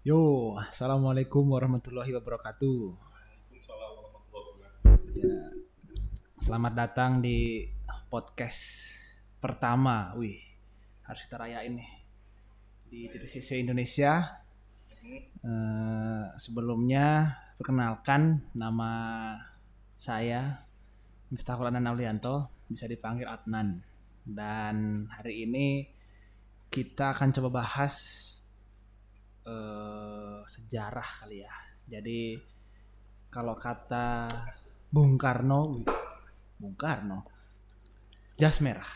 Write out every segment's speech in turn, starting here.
Yo, assalamualaikum warahmatullahi wabarakatuh. Waalaikumsalam warahmatullahi wabarakatuh. Ya, selamat datang di podcast pertama. Wih, harus kita rayain nih di TTCC Indonesia. Eh, sebelumnya perkenalkan nama saya Miftahul Adnan Aulianto, bisa dipanggil Adnan. Dan hari ini kita akan coba bahas eh, sejarah kali ya. Jadi kalau kata Bung Karno, Bung Karno, jas merah.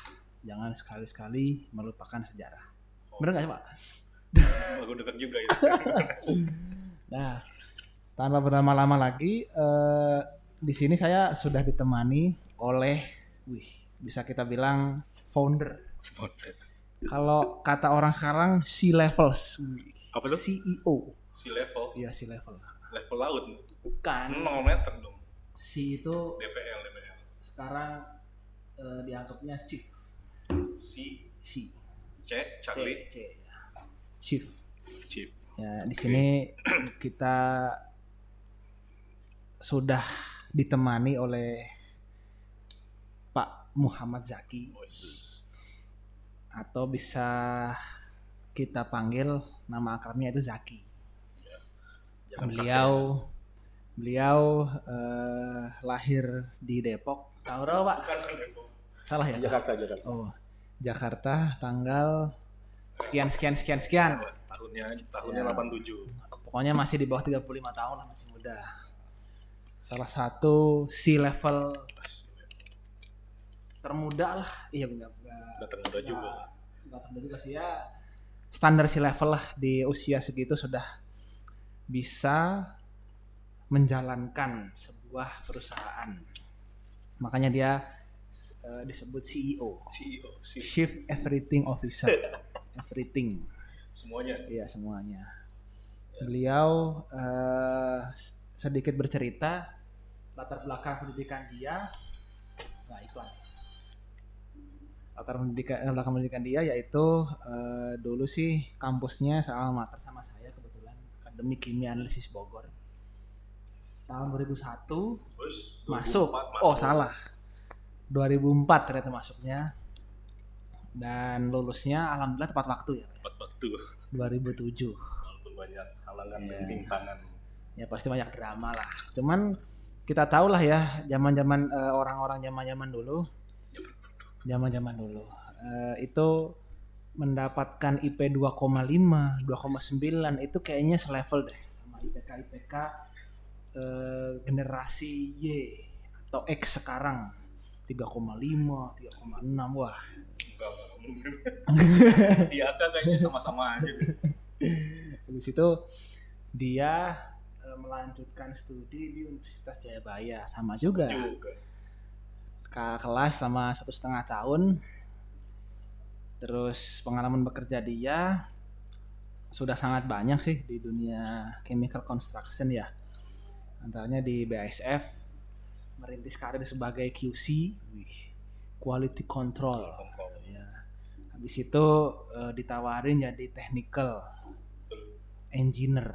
Jangan sekali-sekali melupakan sejarah. Bener nggak sih Pak? Aku dekat juga itu. Nah, tanpa berlama-lama lagi, eh, di sini saya sudah ditemani oleh, wih, bisa kita bilang founder. Kalau kata orang sekarang, C levels, Wih, Apa tuh? CEO, Si level, iya C level. level laut. Bukan, 0 meter dong. C itu DPL, DPL. sekarang eh, dianggapnya chief, Si C, C, C, Charlie, C, chief. Chief. Ya, di sini kita sudah ditemani oleh Pak Muhammad Zaki atau bisa kita panggil nama akrabnya itu Zaki. Jangan Beliau beliau eh, lahir di Depok. Tahu Pak? Bukan Depok. Salah ya? Jakarta, Jakarta. Oh, Jakarta tanggal sekian sekian sekian sekian. Tahunnya tahunnya Ya. 87. Pokoknya masih di bawah 35 tahun lah masih muda. Salah satu C level termuda lah. Iya benar. Udah termuda juga. Enggak termuda juga sih ya. Standar C level lah di usia segitu sudah bisa menjalankan sebuah perusahaan. Makanya dia eh, disebut CEO, CEO, si Chief Everything Officer. Everything. semuanya. Iya semuanya. Beliau s- sedikit bercerita latar belakang pendidikan dia. Nah iklan. Latar pendidikan eh, belakang pendidikan dia yaitu eh, dulu sih kampusnya sama mater sama saya kebetulan Akademi Kimia Analisis Bogor. Tahun 2001 Terus masuk. 2004 Oh salah. 2004 ternyata masuknya. Dan lulusnya alhamdulillah tepat waktu ya. Pak, Empat waktu. ya. 2007. Walaupun banyak halangan Iya. dan rintangan. ya pasti banyak drama lah. Cuman kita tahu lah ya zaman-zaman eh, orang-orang zaman-zaman dulu, zaman-zaman dulu eh, itu mendapatkan IP 2,5, 2,9 itu kayaknya selevel deh sama IPK IPK eh, generasi Y atau X sekarang 3,5, 3,6 wah. Enggak, enggak mungkin. Di Aka kayaknya sama-sama aja deh. Habis itu dia eh, melanjutkan studi di Universitas Jayabaya sama juga. Juga. Ke kelas selama satu setengah tahun. Terus pengalaman bekerja dia sudah sangat banyak sih di dunia chemical construction ya. Antaranya di BASF merintis karir sebagai QC quality control. Ya. Habis itu eh, ditawarin jadi technical engineer.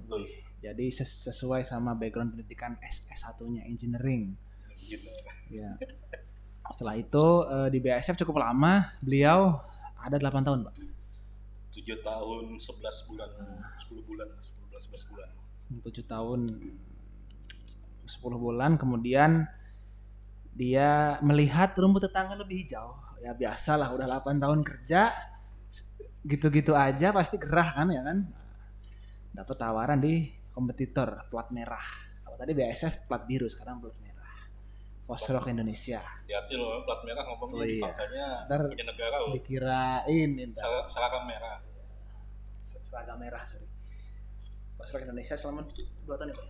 Betul. jadi ses- sesuai sama background pendidikan S S1 nya engineering. Ya. Setelah itu eh, di BASF cukup lama, beliau ada 8 tahun, Pak. 7 tahun 11 bulan, 10 bulan, 10 bulan, 11 bulan. 7 tahun 10 bulan kemudian dia melihat rumput tetangga lebih hijau. Ya biasalah udah 8 tahun kerja gitu-gitu aja pasti gerah kan ya kan. Dapat tawaran di kompetitor plat merah. Kalau tadi BASF plat biru sekarang plat merah. Fosrock Indonesia. Hati-hati loh, plat merah Oh ngomongnya iya. disangkanya punya negara loh. Dikirain entar. Ser- Seragam merah. seragam merah sorry Fosrock Indonesia selama 2 tahun ya Pak?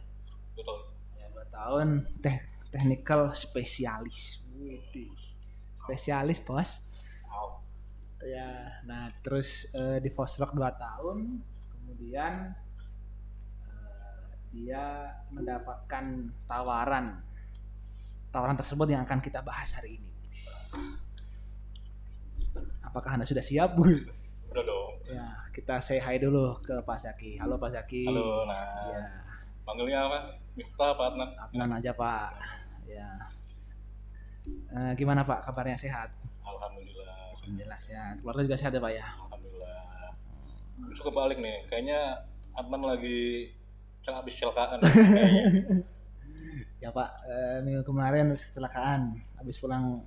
Betul. ya 2 tahun teh technical spesialis Widih. spesialis bos Wow. ya nah terus eh, di Fosrock 2 tahun kemudian eh, dia mendapatkan tawaran tawaran tersebut yang akan kita bahas hari ini apakah anda sudah siap Bu? Udah dong. Ya, kita say hi dulu ke Pak Zaki. Halo Pak Zaki. Halo, nah. Ya, Panggilnya apa? Miftah apa Adnan? Adnan aja Pak. Ya. Eh, gimana Pak kabarnya sehat? Alhamdulillah. Alhamdulillah sehat. Keluarga juga sehat ya Pak ya? Alhamdulillah. Besok kebalik nih. Kayaknya Adnan lagi habis celakaan. Ya Pak, eh, minggu kemarin habis kecelakaan. Habis pulang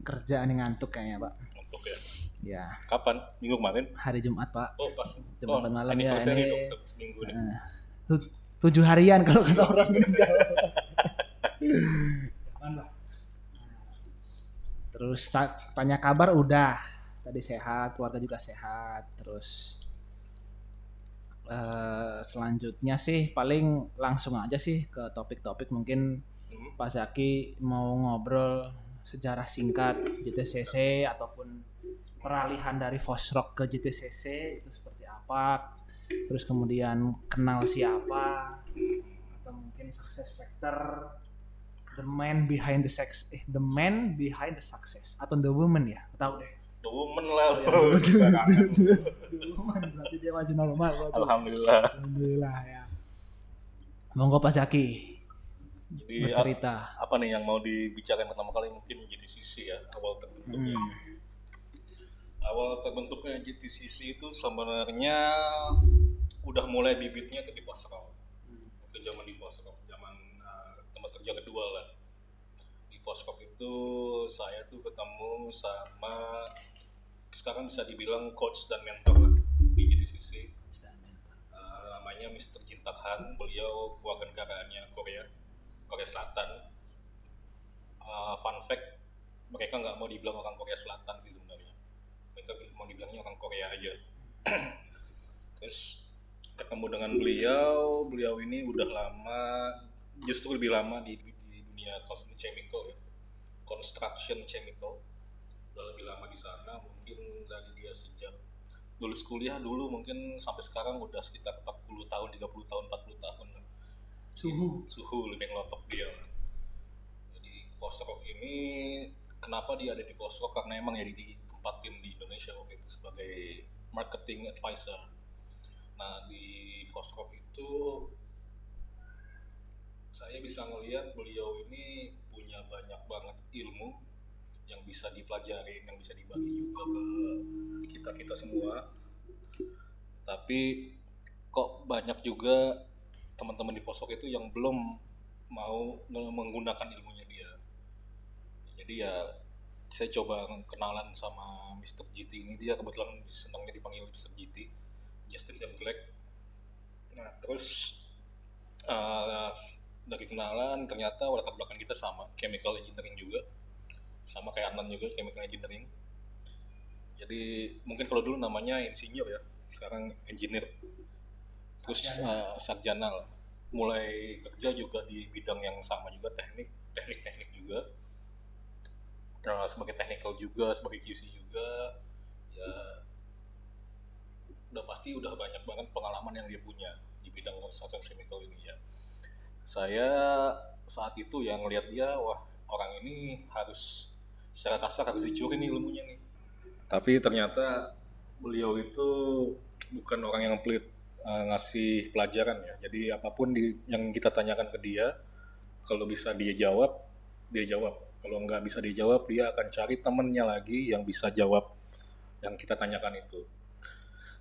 kerja nih ngantuk kayaknya Pak. Untuk ya. Ya, Kapan? Minggu kemarin? hari Jumat Pak. Oh pas. Jumat oh, malam ya, ini- dong se- seminggu nih. Eh, tu- tujuh harian kalau kata orang meninggal. Terus ta- tanya kabar udah, tadi sehat, keluarga juga sehat. Terus eh, selanjutnya sih paling langsung aja sih ke topik-topik mungkin Hmm. Pak Zaki mau ngobrol sejarah singkat JTCC ataupun peralihan dari Fosrock ke JTCC itu seperti apa terus kemudian kenal siapa atau mungkin success factor the man behind the sex eh the man behind the success atau the woman ya tahu deh Woman lah Ya, lu. Woman berarti dia masih normal berarti. Alhamdulillah. alhamdulillah ya monggo Pak Zaki Jadi bercerita apa nih yang mau dibicarakan pertama kali mungkin GTCC ya awal terbentuknya. Hmm. Awal terbentuknya GTCC itu sebenarnya udah mulai bibitnya itu di Fosrock. Itu zaman di Fosrock, zaman uh, tempat kerja kedua lah. Di Fosrock itu saya tuh ketemu sama sekarang bisa dibilang coach dan mentor di GTCC. Uh, namanya Mr. Jin Tak Han, beliau keluarga negaraannya Korea, Korea Selatan. Uh, fun fact, mereka nggak mau dibilang orang Korea Selatan sih sebenarnya. Mereka mau dibilangnya orang Korea aja. Terus ketemu dengan beliau, beliau ini udah lama, justru lebih lama di, di dunia construction chemical ya, construction chemical. Udah lebih lama di sana, mungkin dari dia sejak lulus kuliah dulu mungkin sampai sekarang udah sekitar 40 tahun, 30 tahun, 40 tahun. Suhu. Suhu lebih ngelotok dia. Jadi Fosrock ini kenapa dia ada di Fosrock karena emang ya ditempatin di Indonesia waktu itu sebagai marketing advisor. Nah di Fosrock itu saya bisa ngelihat beliau ini punya banyak banget ilmu yang bisa dipelajari yang bisa dibagi juga ke kita kita semua tapi kok banyak juga teman-teman di Fosok itu yang belum mau menggunakan ilmunya dia. Jadi ya saya coba kenalan sama Mr. GT ini dia kebetulan senangnya dipanggil Mr. GT Justin M. Black. Nah terus eh, dari kenalan ternyata latar belakang kita sama chemical engineering juga sama kayak Adnan juga chemical engineering. Jadi mungkin kalau dulu namanya insinyur ya, sekarang engineer terus Sarjana. eh, sarjana lah mulai kerja juga di bidang yang sama juga teknik teknik teknik juga Eh, sebagai technical juga sebagai QC juga ya udah pasti udah banyak banget pengalaman yang dia punya di bidang construction chemical ini ya saya saat itu yang ngelihat dia wah orang ini harus secara kasar harus dicuri nih ilmunya nih tapi ternyata beliau itu bukan orang yang pelit eh, ngasih pelajaran ya. Jadi apa pun di, yang kita tanyakan ke dia, kalau bisa dia jawab, dia jawab. Kalau nggak bisa dijawab, dia akan cari temennya lagi yang bisa jawab yang kita tanyakan itu.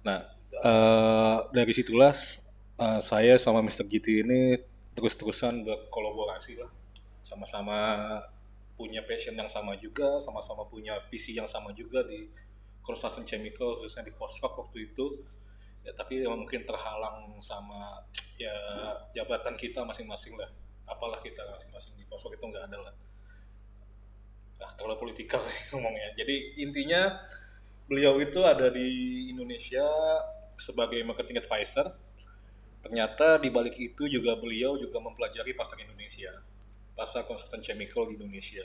Nah, eh, dari situlah eh, saya sama Mr. GT ini terus-terusan berkolaborasi lah. Sama-sama punya passion yang sama juga, sama-sama punya visi yang sama juga di construction chemical khususnya di Fosrock waktu itu. Ya tapi mungkin terhalang sama ya jabatan kita masing-masing lah. Apalah kita masing-masing di Fosrock itu nggak ada lah. Nah terlalu politikal ngomongnya. Jadi intinya beliau itu ada di Indonesia sebagai marketing advisor. Ternyata di balik itu juga beliau juga mempelajari pasar Indonesia pasar konsultan chemical di Indonesia.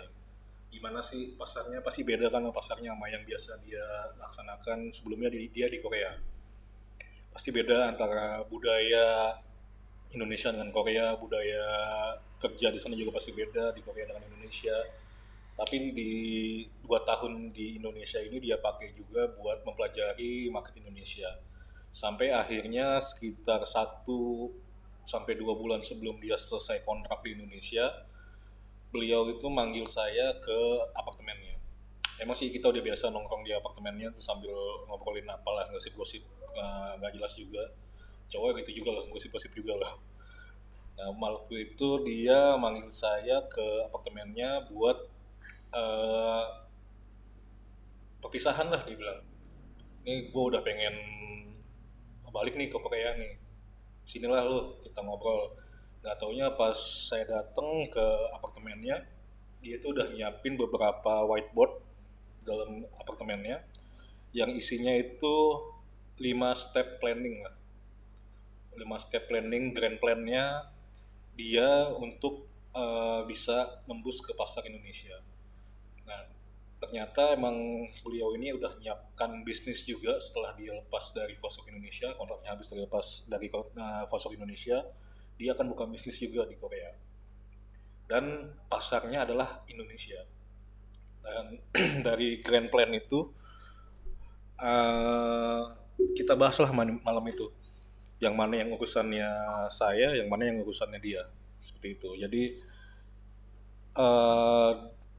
Gimana sih pasarnya? Pasti beda kan pasarnya sama yang biasa dia laksanakan sebelumnya di, dia di Korea. Pasti beda antara budaya Indonesia dengan Korea budaya kerja di sana juga pasti beda di Korea dengan Indonesia. Tapi di dua tahun di Indonesia ini dia pakai juga buat mempelajari market Indonesia. Sampai akhirnya sekitar satu sampai dua bulan sebelum dia selesai kontrak di Indonesia beliau itu manggil saya ke apartemennya. Emang sih kita udah biasa nongkrong di apartemennya tuh sambil ngobrolin apalah gosip-gosip nggak jelas juga. Cowok gitu juga lah gosip-gosip juga lah. Nah waktu itu dia manggil saya ke apartemennya buat eh perpisahan lah dibilang ini gue udah pengen balik nih ke Korea nih. Sinilah lu kita ngobrol nggak taunya pas saya datang ke apartemennya dia tuh udah nyiapin beberapa whiteboard dalam apartemennya yang isinya itu lima step planning lah. Lima step planning grand plan-nya dia untuk eh, bisa nembus ke pasar Indonesia. Nah, ternyata emang beliau ini udah nyiapkan bisnis juga setelah dia lepas dari Fosok Indonesia, kontraknya habis dari dari uh, Fosok Indonesia, dia akan buka bisnis juga di Korea. Dan pasarnya adalah Indonesia. Dan dari grand plan itu uh, kita bahaslah malam itu. Yang mana yang urusannya saya, yang mana yang urusannya dia. Seperti itu. Jadi uh,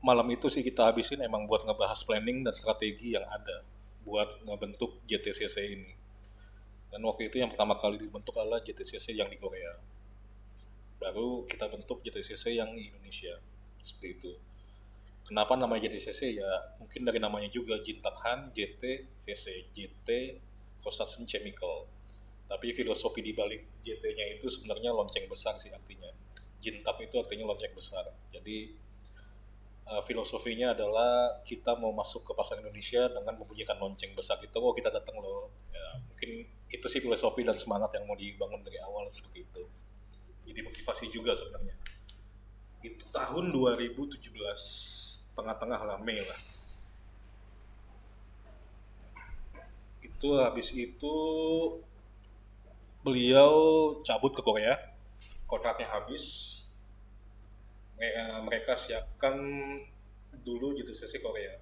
malam itu sih kita habisin emang buat ngebahas planning dan strategi yang ada buat ngebentuk JTCC ini. Dan waktu itu yang pertama kali dibentuk adalah JTCC yang di Korea. Baru kita bentuk JTCC yang Indonesia. Seperti itu. Kenapa namanya JTCC? Ya mungkin dari namanya juga Jintakhan JTCC. JT Construction Chemical. Tapi filosofi di balik JT-nya itu sebenarnya lonceng besar sih artinya. Jintap itu artinya lonceng besar. Jadi uh, filosofinya adalah kita mau masuk ke pasar Indonesia dengan membunyikan lonceng besar itu oh kita datang loh ya, mungkin itu sih filosofi dan semangat yang mau dibangun dari awal seperti itu jadi motivasi juga sebenarnya. Itu tahun 2017 tengah-tengah lah Mei lah. Itu habis itu beliau cabut ke Korea kontraknya habis. Mereka siapkan dulu JTCC Korea.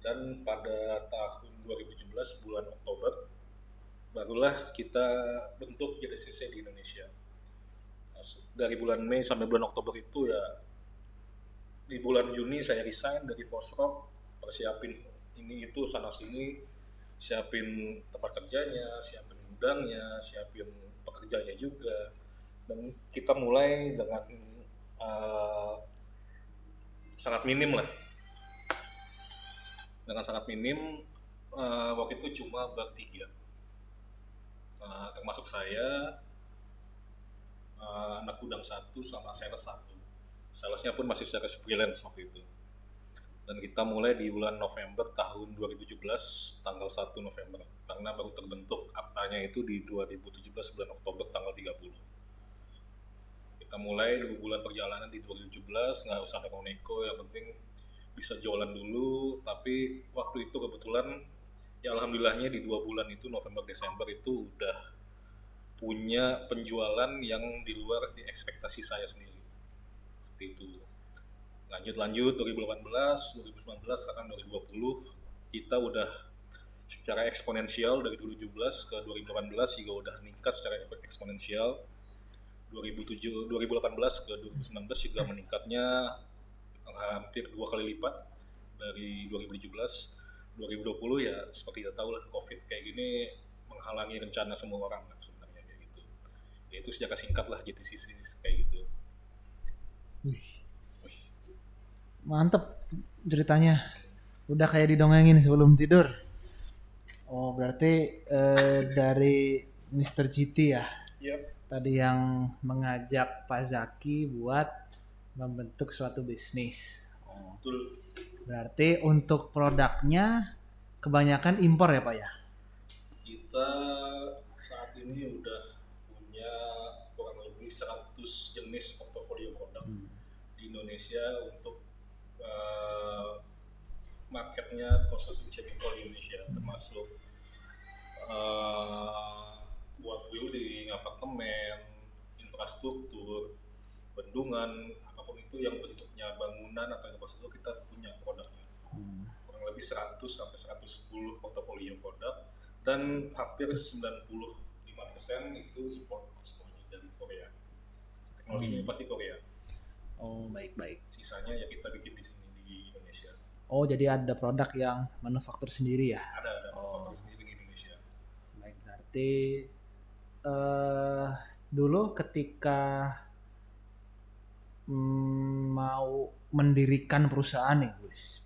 Dan pada tahun 2017 bulan Oktober barulah kita bentuk JTCC di Indonesia dari bulan Mei sampai bulan Oktober itu ya di bulan Juni saya resign dari Fosrock persiapin ini itu sana sini siapin tempat kerjanya siapin gudangnya siapin pekerjanya juga. Dan kita mulai dengan uh, sangat minim lah. Dengan sangat minim uh, waktu itu cuma bertiga. Uh, termasuk saya uh, anak gudang satu sama sales satu. Salesnya pun masih sales freelance waktu itu. Dan kita mulai di bulan November tahun 2017 tanggal 1 November. Karena baru terbentuk aktanya itu di 2017 bulan Oktober tanggal 30 kita mulai dua bulan perjalanan di 2017 nggak usah neko-neko yang penting bisa jualan dulu. Tapi waktu itu kebetulan ya alhamdulillahnya di dua bulan itu November Desember itu udah punya penjualan yang di luar di ekspektasi saya sendiri seperti itu lanjut lanjut 2018 2019 sekarang 2020 kita udah secara eksponensial dari 2017 ke 2018 juga udah meningkat secara eksponensial 2007 2018 ke 2019 juga meningkatnya hampir dua kali lipat dari 2017 2020 ya seperti kita tahu lah covid kayak gini menghalangi rencana semua orang lah sebenarnya kayak gitu ya itu sejarah singkat lah JTCC kayak gitu Wih. mantep ceritanya udah kayak didongengin sebelum tidur oh berarti eh, dari Mr. GT ya yep tadi yang mengajak Pak Zaki buat membentuk suatu bisnis. Oh, betul. Berarti untuk produknya kebanyakan impor ya Pak ya? Kita saat ini udah lebih 100 jenis portofolio produk hmm. di Indonesia untuk uh, marketnya konsumsi chemical di Indonesia termasuk uh, buat building, apartemen, infrastruktur, bendungan, apa pun itu itu yang bentuknya bangunan atau infrastruktur kita punya produknya Hmm. kurang lebih 100 sampai 110 portofolio produk dan hampir 95% itu import teknologinya Hmm. pasti Korea Oh baik baik. sisanya ya kita bikin di sini di Indonesia Oh jadi ada produk yang manufaktur sendiri ya? ada ada Oh. manufaktur sendiri di Indonesia Baik berarti eh dulu ketika mm, mau mendirikan perusahaan nih Gus,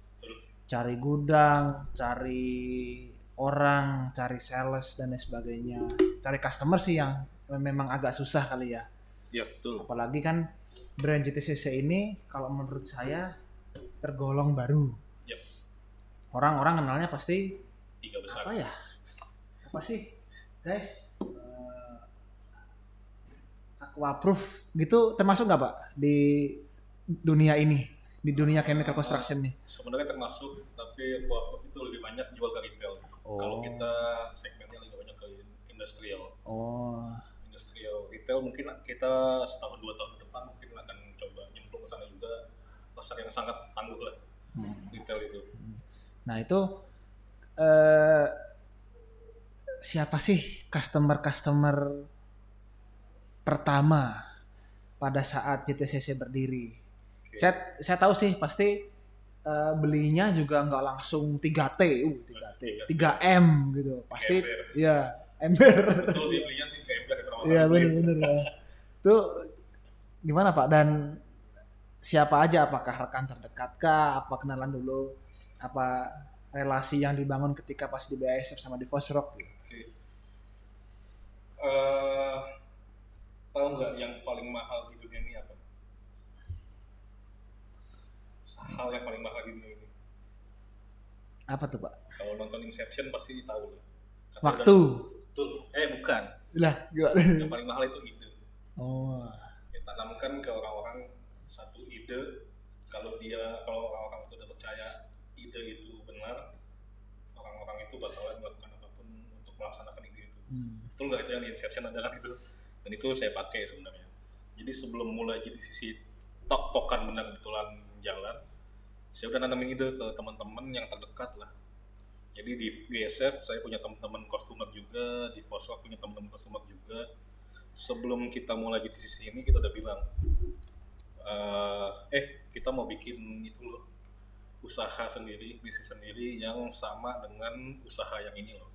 cari gudang, cari orang, cari sales dan lain sebagainya, cari customer sih yang memang agak susah kali ya. Ya betul Apalagi kan brand JTCC ini kalau menurut saya tergolong baru. Yap. Orang-orang kenalnya pasti tiga besar apa ya? Apa sih, guys? Eh, Aquaproof gitu termasuk nggak pak di dunia ini, di dunia chemical construction nih? sebenarnya termasuk tapi Aquaproof itu lebih banyak jual ke retail kalau kita segmennya lebih banyak ke industrial oh, industrial retail mungkin kita setahun dua tahun ke depan mungkin akan coba nyemplung ke sana juga pasar yang sangat tangguh lah Hmm. retail itu Nah itu eh siapa sih customer-customer pertama pada saat JTCC berdiri? Oke. Saya saya tahu sih pasti eh, belinya juga nggak langsung 3T, uh 3T, 3M gitu. Pasti Ember. ya ember. betul sih belinya tiga ember ya pertama Iya benar-benar ya. Itu gimana Pak? Dan siapa aja? Apakah rekan terdekat kah? Apa kenalan dulu? Apa relasi yang dibangun ketika pas di BASF sama di Fosrock? Gitu? Oke. Eh, tahu nggak yang paling mahal di dunia ini apa hal yang paling mahal di dunia ini Apa tuh Pak? kalau nonton Inception pasti tahu lah Waktu. betul eh bukan Lah, gimana? yang paling mahal itu ide. Oh, ya, tanamkan ke orang-orang satu ide. Kalau dia kalau orang-orang itu udah percaya ide itu benar orang-orang itu bakalan melakukan apa pun untuk melaksanakan ide itu. Hmm. betul nggak? Itu yang di Inception ada kan itu. Dan itu saya pakai sebenarnya. Jadi sebelum mulai jadi sisi tok tokan benar betulan jalan saya udah nanamin ide ke teman-teman yang terdekat lah jadi di BSF saya punya teman-teman kostumer juga di Fosrock punya teman-teman kostumer juga sebelum kita mulai jadi sisi ini kita udah bilang "Eh, eh kita mau bikin itu loh usaha sendiri bisnis sendiri yang sama dengan usaha yang ini loh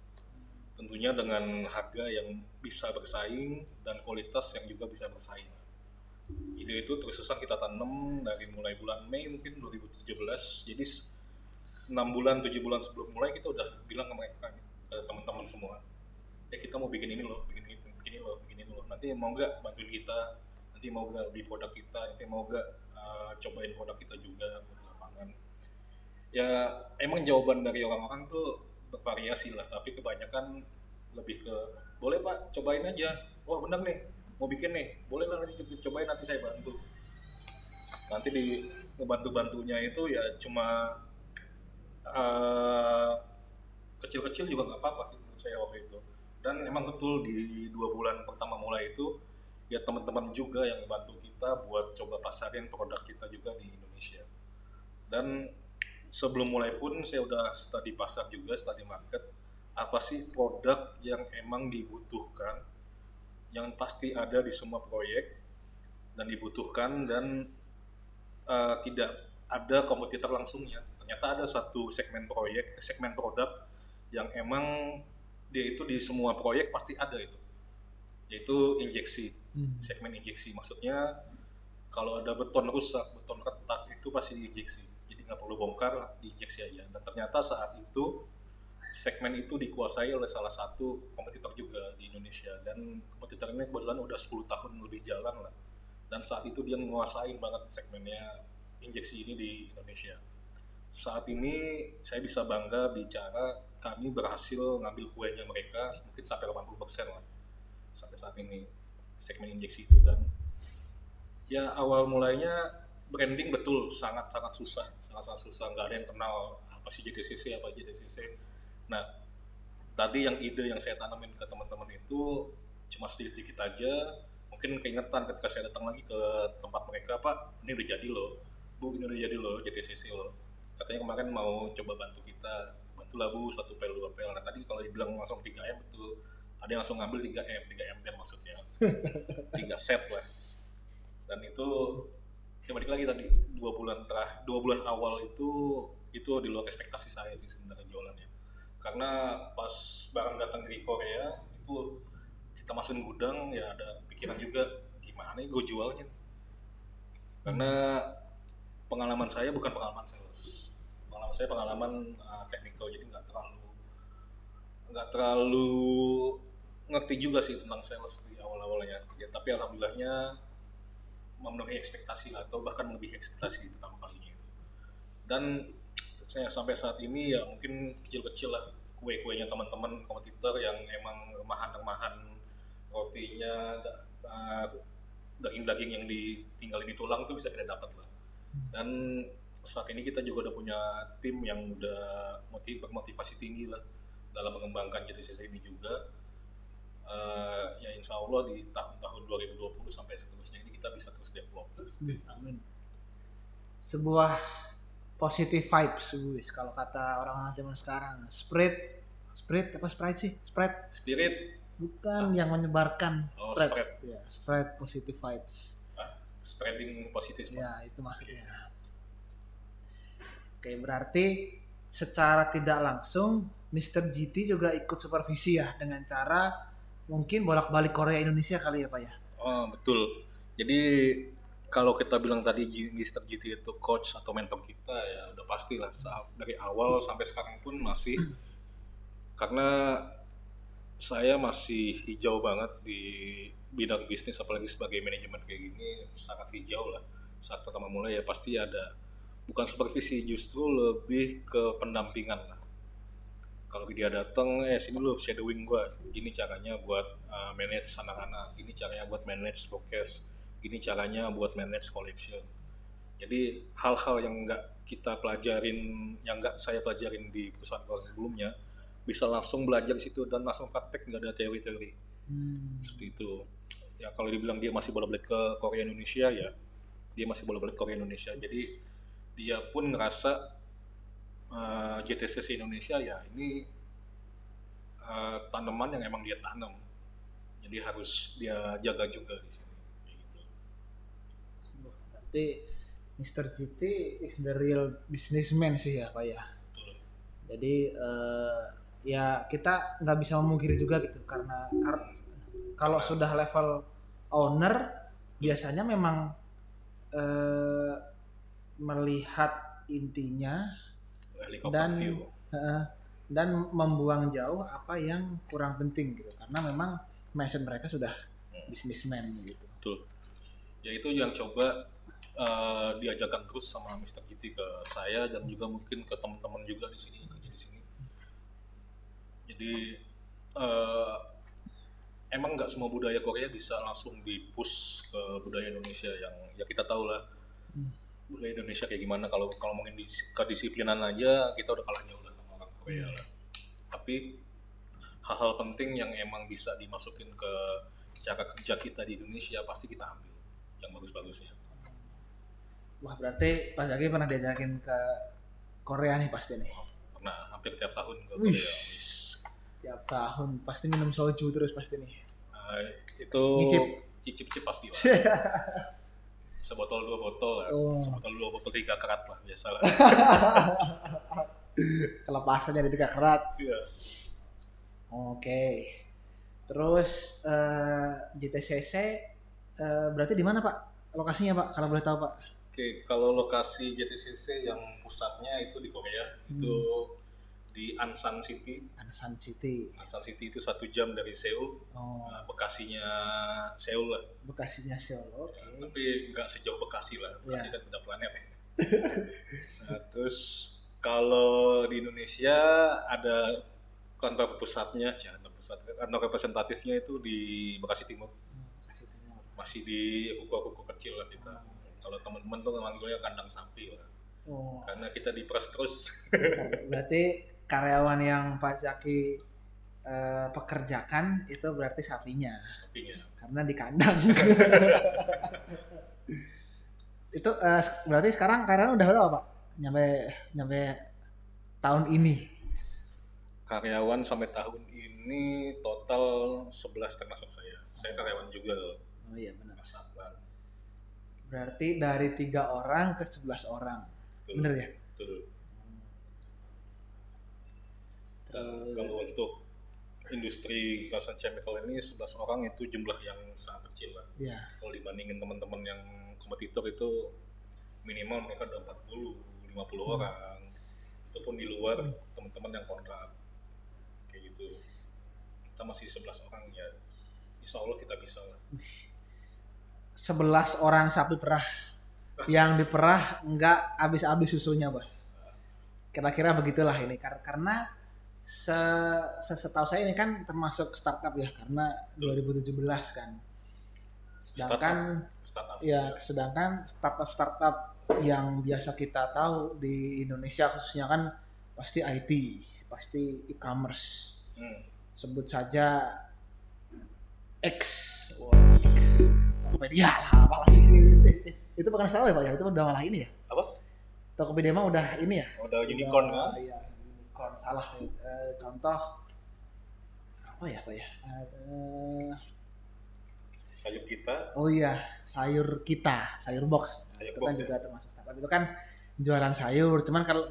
tentunya dengan harga yang bisa bersaing dan kualitas yang juga bisa bersaing. Ide itu terus kita tanam dari mulai bulan Mei mungkin 2017. Jadi 6 bulan, 7 bulan sebelum mulai kita udah bilang ke mereka ke teman-teman semua. Ya kita mau bikin ini loh, bikin itu, bikin ini loh, bikin ini loh. Nanti mau nggak bantuin kita? Nanti mau nggak beli produk kita? Nanti mau nggak uh, cobain produk kita juga di lapangan? Ya emang jawaban dari orang-orang tuh bervariasi lah tapi kebanyakan lebih ke boleh pak cobain aja wah bener nih mau bikin nih boleh lah nanti co- cobain nanti saya bantu nanti di ngebantu bantunya itu ya cuma eh, kecil-kecil juga nggak apa-apa sih menurut saya waktu itu dan emang betul di dua bulan pertama mulai itu ya teman-teman juga yang bantu kita buat coba pasarin produk kita juga di Indonesia dan sebelum mulai pun saya udah study pasar juga, study market. Apa sih produk yang emang dibutuhkan, yang pasti ada di semua proyek dan dibutuhkan dan eh, tidak ada kompetitor langsungnya. Ternyata ada satu segmen proyek, segmen produk yang emang dia itu di semua proyek pasti ada itu, yaitu injeksi Hmm. segmen injeksi. Maksudnya kalau ada beton rusak beton retak itu pasti diinjeksi. Jadi nggak perlu bongkar diinjeksi aja. Dan ternyata saat itu segmen itu dikuasai oleh salah satu kompetitor juga di Indonesia. Dan kompetitor ini kebetulan udah 10 tahun lebih jalan lah. Dan saat itu dia menguasai banget segmennya injeksi ini di Indonesia saat ini saya bisa bangga bicara kami berhasil ngambil kuenya mereka mungkin sampai 80% lah sampai saat ini segmen injeksi itu. Dan ya awal mulainya branding betul sangat sangat susah sangat sangat susah. Nggak ada yang kenal apa sih JTCC apa JTCC nah tadi yang ide yang saya tanamin ke teman-teman itu cuma sedikit sedikit aja. Mungkin keingetan ketika saya datang lagi ke tempat mereka Pak ini udah jadi loh. Bu ini udah jadi loh JTCC loh katanya kemarin mau coba bantu kita. Bantulah Bu satu pel dua pel. Nah tadi kalau dibilang langsung 3 M betul. Ada yang langsung ngambil 3 M 3 M maksudnya. Tiga set lah. Dan itu ya balik lagi tadi dua bulan terakhir dua bulan awal itu itu di luar ekspektasi saya sih sebenarnya jualannya. Karena pas barang datang dari Korea itu kita masukin gudang ya ada pikiran juga gimana ya gue jualnya? Karena pengalaman saya bukan pengalaman sales pengalaman saya pengalaman uh, technical jadi nggak terlalu nggak terlalu ngerti juga sih tentang sales di awal-awalnya. Ya tapi alhamdulillahnya memenuhi ekspektasi atau bahkan lebih ekspektasi pertama kalinya itu. Dan saya sampai saat ini ya mungkin kecil-kecil lah kue-kuenya teman-teman kompetitor yang emang remahan-remahan rotinya uh, daging-daging yang ditinggalin di tulang itu bisa kita dapat lah dan saat ini kita juga udah punya tim yang udah motiv bermotivasi tinggi lah dalam mengembangkan JTCC ini juga. Uh, ya insya Allah di tahun-tahun 2020 sampai seterusnya ini kita bisa terus develop. Terus. Amin. Sebuah positive vibes wis kalau kata orang zaman sekarang. Spread spread apa sprite sih? Spread? Spirit. Bukan yang menyebarkan Oh, spread. spread. ya spread positive vibes. Ah, spreading positif ya itu maksudnya oke berarti secara tidak langsung Mr. GT juga ikut supervisi ya dengan cara mungkin bolak-balik Korea Indonesia kali ya Pak ya Oh betul. Jadi kalau kita bilang tadi Mr. GT itu coach atau mentor kita ya udah pastilah dari awal sampai sekarang pun masih karena saya masih hijau banget di bidang bisnis apalagi sebagai manajemen kayak gini sangat hijau lah saat pertama mulai ya pasti ada bukan supervisi justru lebih ke pendampingan lah. Kalau dia datang eh sini lu shadowing gua. Gini caranya buat uh, manage anak-anak. Gini caranya buat manage forecast gini caranya buat manage collection. Jadi hal-hal yang nggak kita pelajarin yang nggak saya pelajarin di perusahaan perusahaan sebelumnya bisa langsung belajar di situ dan langsung praktek. Nggak ada teori-teori. Hmm. seperti itu. Ya kalau dibilang dia masih boleh balik ke Korea Indonesia ya dia masih boleh balik ke Korea Indonesia. Jadi dia pun ngerasa uh, JTCC Indonesia ya ini uh, tanaman yang emang dia tanam jadi harus dia jaga juga di sini gitu. Berarti Mr. GT is the real businessman sih ya Pak ya. Betul. Jadi eh, ya kita nggak bisa memungkiri juga gitu karena kar- kalau sudah level owner biasanya memang eh, melihat intinya helikopter Dan- view eh, dan membuang jauh apa yang kurang penting gitu karena memang mindset mereka sudah businessman gitu. Betul. Ya itu yang coba uh, diajarkan terus sama Mr. GT ke saya dan juga mungkin ke teman-teman juga di sini kerja di sini. Jadi uh, emang nggak semua budaya Korea bisa langsung dipush ke budaya Indonesia yang ya kita tahu lah Hmm. Budaya Indonesia kayak gimana kalau kalau ngomongin dis- kedisiplinan aja kita udah kalah jauh lah sama orang Korea lah. Tapi hal-hal penting yang emang bisa dimasukin ke cara kerja kita di Indonesia pasti kita ambil yang bagus-bagusnya. Wah berarti Pak Zaki pernah diajakin ke Korea nih pasti nih. Pernah hampir tiap tahun ke. Korea. Tiap tahun pasti minum soju terus pasti nih. Nah, itu Nyicip. cicip-cicip pasti lah. Sebotol dua botol lah. Oh. Sebotol dua botol tiga kerat lah biasa lah. Kelepasannya di tiga kerat. Iya. Oke. Terus eh, JTCC eh, berarti di mana Pak? Lokasinya Pak? Kalau boleh tahu Pak? Oke, kalau lokasi JTCC yang pusatnya itu di Korea, itu di Ansan City. Ansan City. Ansan City itu satu jam dari Seoul. Oh, Nah, Bekasinya Seoul lah. Bekasinya Seoul. Oke. tapi nggak sejauh Bekasi lah Bekasi Iya. kan beda planet nah, terus kalau di Indonesia ada kantor pusatnya ya, kantor pusat kantor representatifnya itu di Bekasi Timur Hmm, Bekasi Timur. masih di kuku-kuku kecil lah kita kalau teman-teman tuh manggilnya kandang sapi lah Oh, karena kita diperas terus berarti karyawan yang Pak Zaki eh, pekerjakan itu berarti sapinya Tapi ya, karena di kandang. itu eh, berarti sekarang karyawan udah berapa pak? Nyampe nyampe tahun ini. karyawan sampai tahun ini total 11 termasuk saya. Saya karyawan juga loh, Oh iya benar. Mas Akbar. Berarti dari tiga orang ke 11 orang. Betul. Bener ya? Betul. Kalau untuk industri kawasan chemical ini 11 orang itu jumlah yang sangat kecil lah. Iya. Kalau dibandingin teman-teman yang kompetitor itu minimal mereka ada 40, 50 Hmm. orang. Itu pun di luar teman-teman yang kontrak. Kayak gitu. Kita masih 11 orang ya. Insya Allah kita bisa lah. 11 orang sapi perah yang diperah nggak habis-habis susunya, Pak. Kira-kira begitulah ini Kar- karena se, se- setahu saya ini kan termasuk startup ya karena 2017 kan. Sedangkan Startup. ya sedangkan startup-startup yang biasa kita tahu di Indonesia khususnya kan pasti IT, pasti e-commerce. Hmm. Sebut saja X, X, Tokopedia lah, apalah sih itu bukan salah ya pak ya, itu udah malah ini ya. Apa? Tokopedia mah udah ini ya. Udah unicorn Udah, kan? Iya, unicorn salah. Eh, contoh apa ya pak ya? Eh, Sayur kita, oh iya, sayur kita, sayur box. sayur itu kan box ya. juga termasuk startup itu kan jualan sayur cuman kalau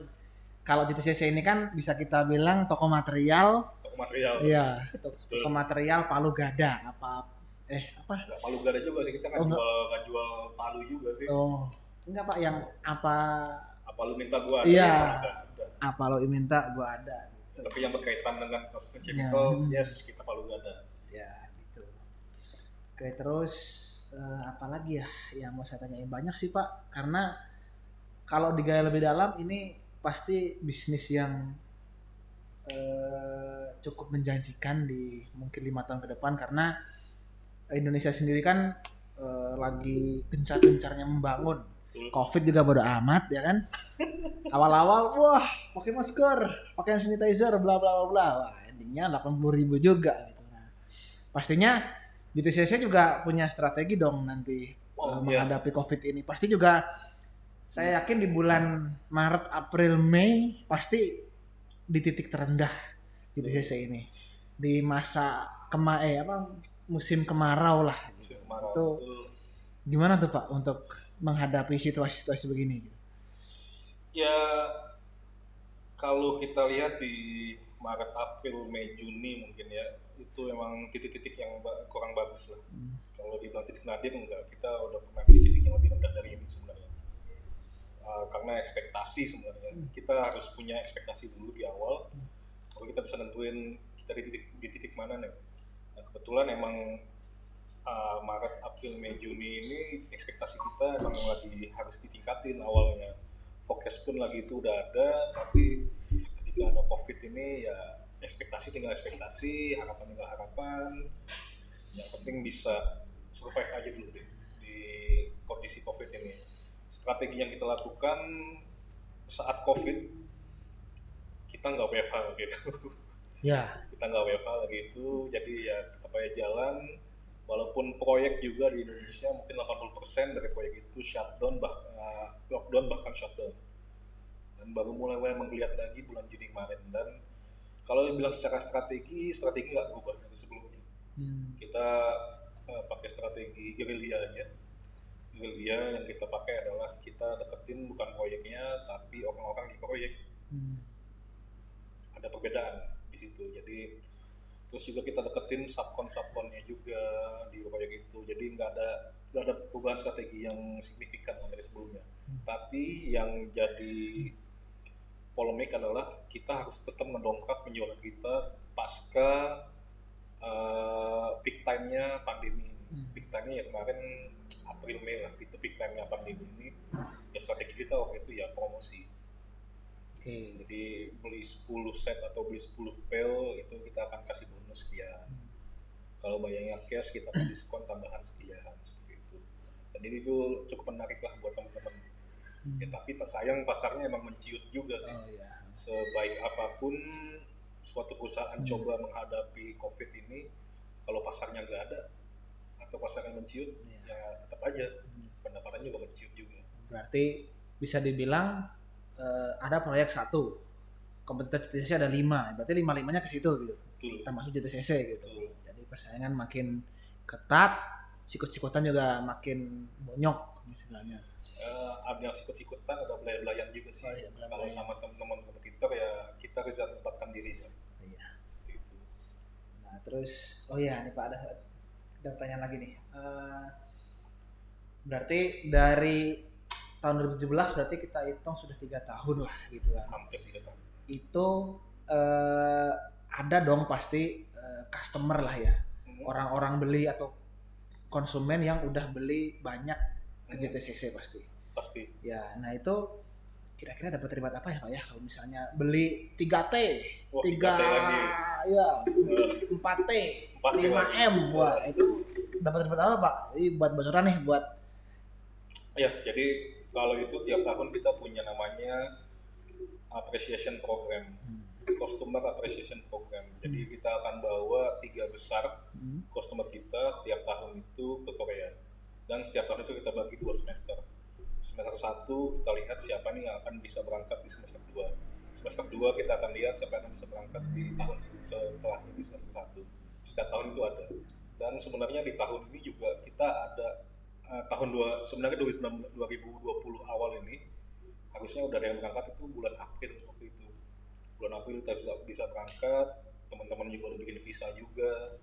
kalau GTCC ini kan bisa kita bilang toko material Toko material. iya toko, toko material palu gada apa eh apa Nggak palu gada juga sih kita nggak Oh, jual nggak jual palu juga sih. oh enggak pak yang apa Apa lu minta gua ada? Iya. Apa ada. apa lo minta gua ada gitu. Tapi yang berkaitan dengan custom chemical, Ya. yes kita palu gada. ya gitu oke terus eh, apa lagi ya yang mau saya tanyain banyak sih pak karena kalau digali lebih dalam ini pasti bisnis yang eh, cukup menjanjikan di mungkin lima tahun ke depan karena Indonesia sendiri kan eh, lagi gencar-gencarnya membangun Betul. COVID juga bodo amat ya kan awal-awal wah pakai masker pakai hand sanitizer bla bla bla bla wah endingnya 80 ribu juga gitu nah pastinya BTCC juga punya strategi dong nanti Oh, eh, iya. menghadapi COVID ini pasti juga saya yakin di bulan Maret April Mei pasti di titik terendah BTCC ini di masa kema eh apa musim kemarau lah Musim kemarau. Itu Betul. Gimana tuh Pak untuk menghadapi situasi-situasi begini Ya kalau kita lihat di Maret, April, Mei, Juni mungkin ya itu emang titik-titik yang kurang bagus lah. Hmm. Kalau dibilang titik nadir enggak, kita udah pernah di titik yang lebih rendah dari ini sebenarnya. Uh, karena ekspektasi sebenarnya kita harus punya ekspektasi dulu di awal, baru kita bisa nentuin kita di titik di titik mana nih. Nah, kebetulan emang uh, Maret, April, Mei, Juni ini ekspektasi kita emang lagi harus ditingkatin awalnya. Fokus pun lagi itu udah ada, tapi ketika ada COVID ini ya ekspektasi tinggal ekspektasi, harapan tinggal harapan. Yang penting bisa survive aja dulu deh di kondisi COVID ini. Strategi yang kita lakukan saat COVID, kita nggak WFH gitu. ya kita nggak WFH lagi itu, jadi ya tetap aja jalan. Walaupun proyek juga di Indonesia mungkin 80% dari proyek itu shutdown, bah, eh, lockdown bahkan shutdown. Dan baru mulai mulai menggeliat lagi bulan Juni kemarin. Dan kalau dibilang secara strategi, strategi nggak berubah dari sebelumnya Hmm. kita eh, pakai strategi gerilya aja gerilya yang kita pakai adalah kita deketin bukan proyeknya tapi orang-orang di proyek Hmm. ada perbedaan di situ jadi terus juga kita deketin subkon subkonnya juga di proyek itu jadi nggak ada nggak ada perubahan strategi yang signifikan dari sebelumnya tapi yang jadi polemik adalah kita harus tetap mendongkrak penjualan kita pasca eh, peak time-nya pandemi. Hmm. Peak time-nya ya kemarin April Mei lah, itu peak time-nya pandemi ini. Ya strategi kita waktu itu ya promosi. Oke Jadi beli 10 set atau beli 10 pel itu kita akan kasih bonus sekian. Kalau bayarnya cash kita akan diskon tambahan sekian seperti itu. Dan ini tuh cukup menarik lah buat teman-teman. Hmm. Ya, tapi pas sayang pasarnya emang menciut juga sih oh ya sebaik apa pun suatu perusahaan Hmm. coba menghadapi COVID ini, kalau pasarnya nggak ada atau pasarnya menciut, Iya. ya tetap aja Hmm. pendapatannya juga menciut juga. Berarti bisa dibilang eh, ada proyek satu, kompetitor JTCC ada lima, berarti lima limanya ke situ gitu, Betul. termasuk JTCC gitu. Betul. Jadi persaingan makin ketat, sikut-sikutan juga makin bonyok istilahnya. Eh, ada sikut-sikutan, ada belayan-belayan juga sih. Oh iya, Kalau belayan-belayan. sama teman-teman kompetitor ya kita kejar tempatkan diri ya. Iya. Seperti itu. Nah terus, oh iya nih Pak ada ada pertanyaan lagi nih. Eh, berarti dari tahun 2017 berarti kita hitung sudah tiga tahun lah gitu kan. Hampir tiga tahun. Itu eh, ada dong pasti eh, customer lah ya, Hmm. orang-orang beli atau konsumen yang udah beli banyak ke Hmm. JTCC pasti. Pasti. Ya, nah itu kira-kira dapat terlibat apa ya Pak ya kalau misalnya beli 3T, Wah, 3 3T lagi. ya, Eh, 4T, 4T 5M. Wah, itu dapat terlibat apa Pak? Ini buat bocoran nih buat Ya, jadi kalau itu tiap tahun kita punya namanya appreciation program, customer appreciation program. Jadi Hmm. kita akan bawa tiga besar Hmm. customer kita tiap tahun itu ke Korea. Dan setiap tahun itu kita bagi dua semester. Semester satu kita lihat siapa nih yang akan bisa berangkat di semester 2. Semester 2 kita akan lihat siapa yang akan bisa berangkat di tahun se- setelahnya di semester satu. Setiap tahun itu ada. Dan sebenarnya di tahun ini juga kita ada eh, tahun dua sebenarnya 2019 2020 awal ini harusnya udah ada yang berangkat itu bulan April waktu itu. Bulan April kita bisa, bisa berangkat, teman-teman juga udah bikin visa juga,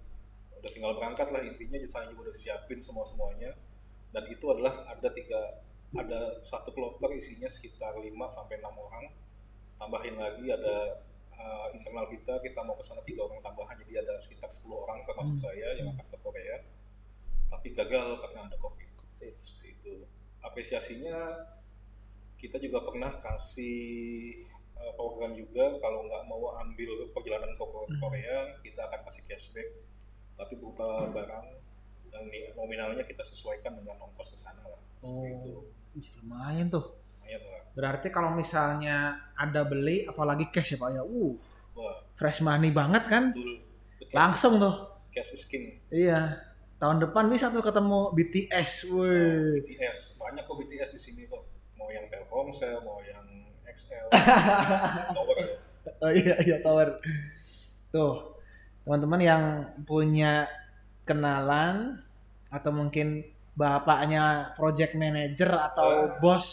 udah tinggal berangkat lah intinya saya juga udah siapin semua semuanya dan itu adalah ada tiga ada satu kloter isinya sekitar 5 sampai enam orang tambahin lagi ada uh, internal kita kita mau ke sana tiga orang tambahan jadi ada sekitar 10 orang termasuk Hmm. saya yang akan ke Korea tapi gagal karena ada covid seperti itu apresiasinya kita juga pernah kasih uh, program juga kalau nggak mau ambil perjalanan ke Hmm. Korea kita akan kasih cashback tapi berupa barang dan nominalnya kita sesuaikan dengan ongkos ke sana lah seperti itu Oh, ih, lumayan tuh. lumayan lah Berarti kalau misalnya ada beli apalagi cash ya Pak ya. Uh, wah fresh money banget kan? betul Langsung tuh. cash is king Iya. Tahun depan bisa tuh ketemu BTS. Wih. BTS banyak kok BTS di sini kok mau yang Telkomsel mau yang XL Tower ya Oh iya iya tower. Tuh. Teman-teman yang punya kenalan atau mungkin bapaknya project manager atau Ah. bos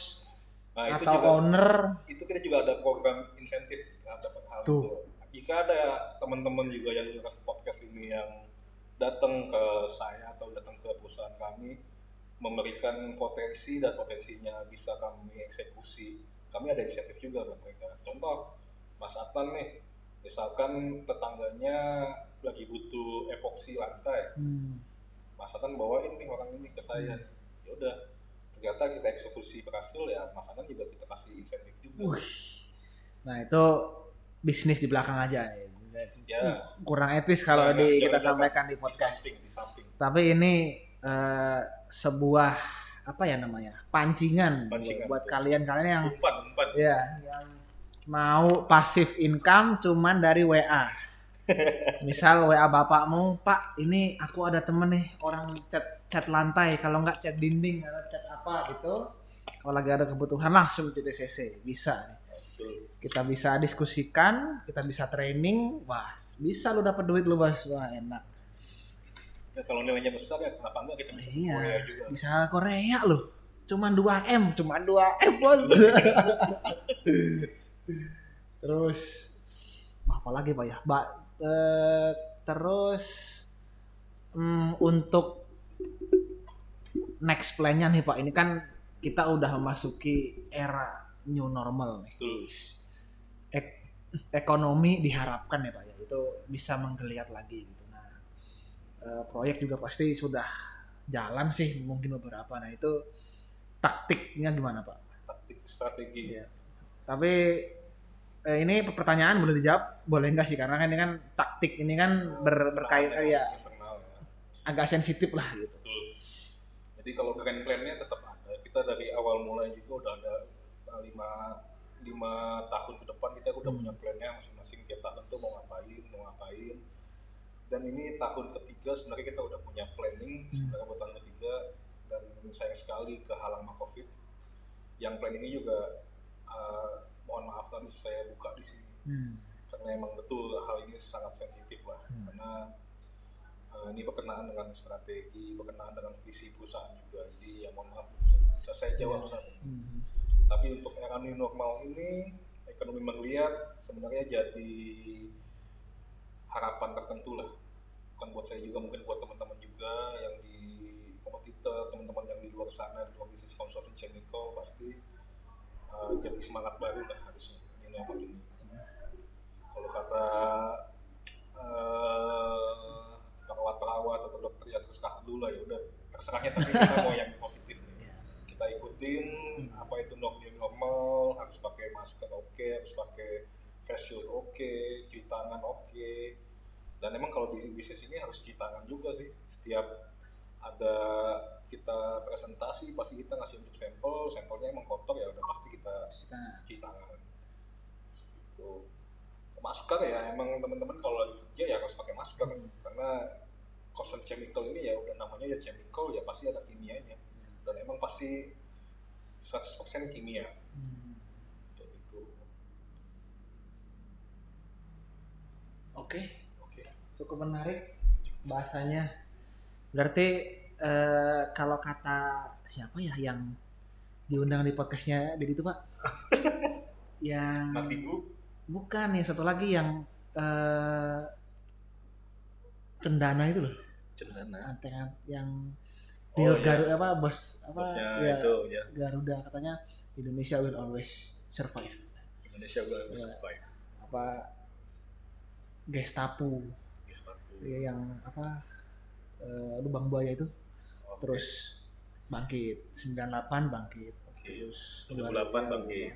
nah itu atau juga owner itu kita juga ada program insentif terhadap hal Tuh. itu jika ada teman-teman juga yang dengar podcast ini yang datang ke saya atau datang ke perusahaan kami memberikan potensi dan potensinya bisa kami eksekusi kami ada insentif juga buat mereka contoh Mas Atan nih misalkan tetangganya lagi butuh epoksi lantai Hmm. Mas Atan bawain nih orang ini ke saya ya udah ternyata kita eksekusi berhasil ya Mas Atan juga kita kasih insentif juga Wih. Nah itu bisnis di belakang aja nih. Ya. Kurang etis kalau Jangan- di jangan kita lupa sampaikan di di podcast. samping di samping. Tapi ini eh, sebuah apa ya namanya pancingan, Pancingan, buat kalian-kalian yang umpan umpan. ya yang mau pasif income cuman dari WA. Misal WA bapakmu, Pak, ini aku ada temen nih orang chat chat lantai, kalau nggak chat dinding atau chat apa gitu. Kalau lagi ada kebutuhan langsung di TCC, bisa betul Kita bisa diskusikan, kita bisa training, wah bisa lu dapat duit lu bos, wah enak. ya kalau nilainya besar ya kenapa enggak kita bisa Iya, Korea juga bisa Korea loh. Cuman 2 m, cuman 2 m bos. terus apa lagi pak ya? Mbak eh, terus hmm, untuk next plan-nya nih pak, ini kan kita udah memasuki era new normal nih. Ek- ekonomi diharapkan ya pak ya itu bisa menggeliat lagi gitu. Nah eh, proyek juga pasti sudah jalan sih mungkin beberapa. Nah itu taktiknya gimana pak? taktik strategi Iya. Tapi eh, ini pertanyaan boleh dijawab, boleh enggak sih? Karena kan ini kan taktik ini kan ber, berkait ya internal ya agak sensitif lah gitu. betul jadi kalau grand plan-nya tetap ada kita dari awal mulai juga udah ada uh, lima lima tahun ke depan kita udah punya plannya masing-masing tiap tahun tuh mau ngapain mau ngapain dan ini tahun ketiga sebenarnya kita udah punya planning Hmm. sebenarnya buat tahun ketiga dan sayang sekali kehalang sama covid yang planningnya juga eh, mohon maaf tadi saya buka di sini Hmm. karena emang betul hal ini sangat sensitif lah Hmm. karena eh, ini berkenaan dengan strategi berkenaan dengan visi perusahaan juga jadi ya mohon maaf bisa saya jawab saat ini Hmm. tapi untuk era new normal ini ekonomi melihat sebenarnya jadi harapan tertentu lah. Bukan buat saya juga mungkin buat teman-teman juga yang di kompetitor teman-teman yang di luar sana di luar bisnis konsultan chemical pasti uh, jadi semangat baru lah harusnya new normal ini. Kalau kata uh, perawat-perawat atau dokter ya terserah dulu lah ya udah terserahnya tapi kita mau yang positif kita ikutin apa itu no- new normal harus pakai masker oke harus pakai face shield oke cuci tangan oke. Dan emang kalau di bisnis ini harus cuci tangan juga sih. Setiap ada kita presentasi pasti kita ngasih untuk sampel sampelnya emang kotor ya udah pasti kita Nah, cuci tangan. Itu masker ya emang teman-teman kalau lagi kerja ya harus pakai masker. Karena concern chemical ini ya udah namanya ya chemical ya pasti ada kimianya dan emang pasti 100% kimia hmm. gitu Oke, oke cukup menarik bahasanya. Berarti eh, kalau kata siapa ya yang diundang di podcastnya Deddy itu pak? yang matiku bukan yang satu lagi yang eh, cendana itu loh, cendana Anteng yang Oh, di iya. Garuda apa bos apa bosnya ya, itu ya Garuda katanya Indonesia will always survive. Indonesia will always Ya. survive Apa Gestapo Gestapo ya, yang apa eh, lubang buaya itu Oke. terus bangkit 98 bangkit Oke. terus 2008 2000 bangkit.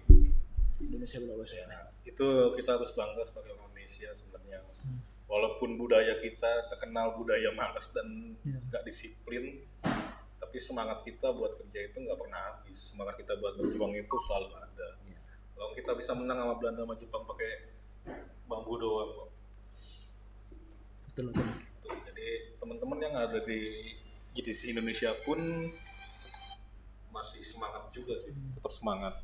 Indonesia will always Ya, survive. itu kita harus bangga sebagai orang Indonesia sebenarnya Hmm. Walaupun budaya kita terkenal budaya malas dan Ya. nggak disiplin tapi semangat kita buat kerja itu nggak pernah habis semangat kita buat berjuang itu selalu ada Ya. kalau kita bisa menang sama Belanda sama Jepang pakai bambu doang kok. betul betul Gitu. jadi teman-teman yang ada di GDC Indonesia pun masih semangat juga sih Hmm. tetap semangat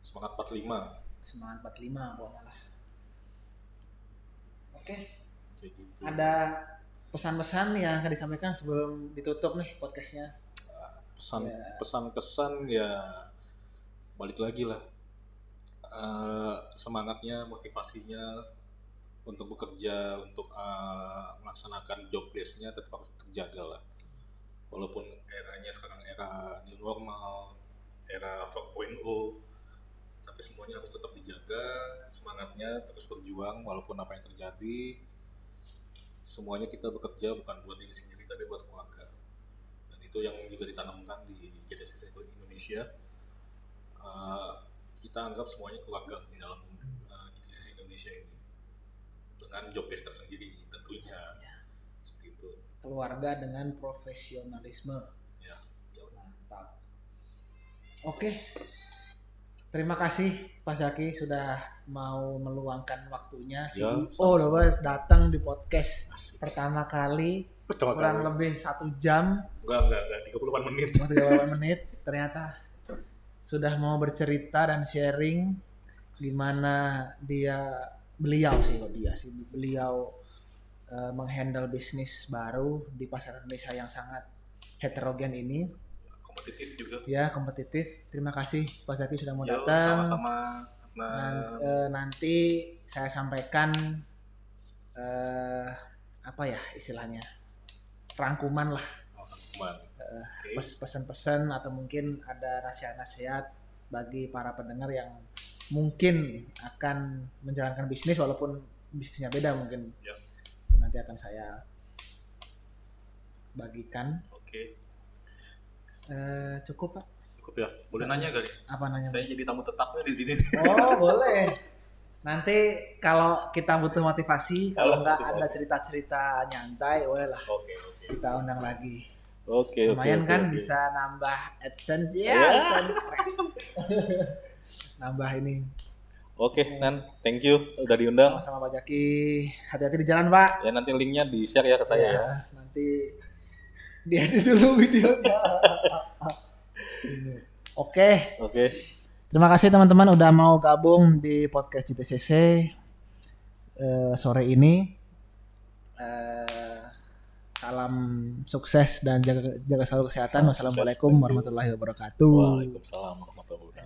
semangat 45 semangat 45 pokoknya lah oke kayak gitu. Ada pesan-pesan yang akan disampaikan sebelum ditutup nih podcastnya? Pesan Ya. pesan kesan ya balik lagi lah. Eh, semangatnya motivasinya untuk bekerja untuk eh, melaksanakan job desk-nya tetap harus terjaga lah. Walaupun eranya sekarang era new normal era 4.0 tapi semuanya harus tetap dijaga semangatnya terus berjuang walaupun apa yang terjadi semuanya kita bekerja bukan buat diri sendiri tapi buat keluarga. Dan itu yang juga ditanamkan di JDC Indonesia. Eh, kita anggap semuanya keluarga di dalam uh, Indonesia ini. Dengan job desk tersendiri tentunya. Seperti itu. Keluarga dengan profesionalisme. Ya. Mantap. Oke terima kasih Pak Zaki sudah mau meluangkan waktunya. Ya, CEO Bos datang di podcast asik. pertama kali. Pertama kurang kali lebih satu jam. Enggak enggak enggak. 38 menit. Masih 30 menit. Ternyata sudah mau bercerita dan sharing gimana dia beliau sih kok dia sih. Beliau eh, menghandle bisnis baru di pasar Indonesia yang sangat heterogen ini kompetitif juga. Ya kompetitif. Terima kasih Pak Zaki sudah mau Yo, datang. sama-sama. Nah. Nan- eh, nanti saya sampaikan eh, apa ya istilahnya rangkuman lah. Teman Oke. pes- pesan-pesan atau mungkin ada nasihat-nasihat bagi para pendengar yang mungkin akan menjalankan bisnis walaupun bisnisnya beda mungkin. Ya. itu nanti akan saya bagikan. Oke Eh, cukup pak cukup ya boleh nanya kali apa nanya saya jadi tamu tetapnya di sini oh boleh nanti kalau kita butuh motivasi kalau nggak motivasi. ada cerita-cerita nyantai boleh lah oke oke kita undang lagi oke lumayan oke, kan oke. bisa nambah adsense ya, Ya. adsense. nambah ini. Oke, Nan, thank you udah diundang. Sama-sama Pak Jaki. Hati-hati di jalan, Pak. Ya nanti linknya di share ya ke saya ya. Ya, Nanti diedit dulu videonya. Oke, Oke. terima kasih teman-teman udah mau gabung di podcast JTCC eh, sore ini. Eh, salam sukses dan jaga, jaga selalu kesehatan. Salam Wassalamualaikum warahmatullahi wabarakatuh. Waalaikumsalam.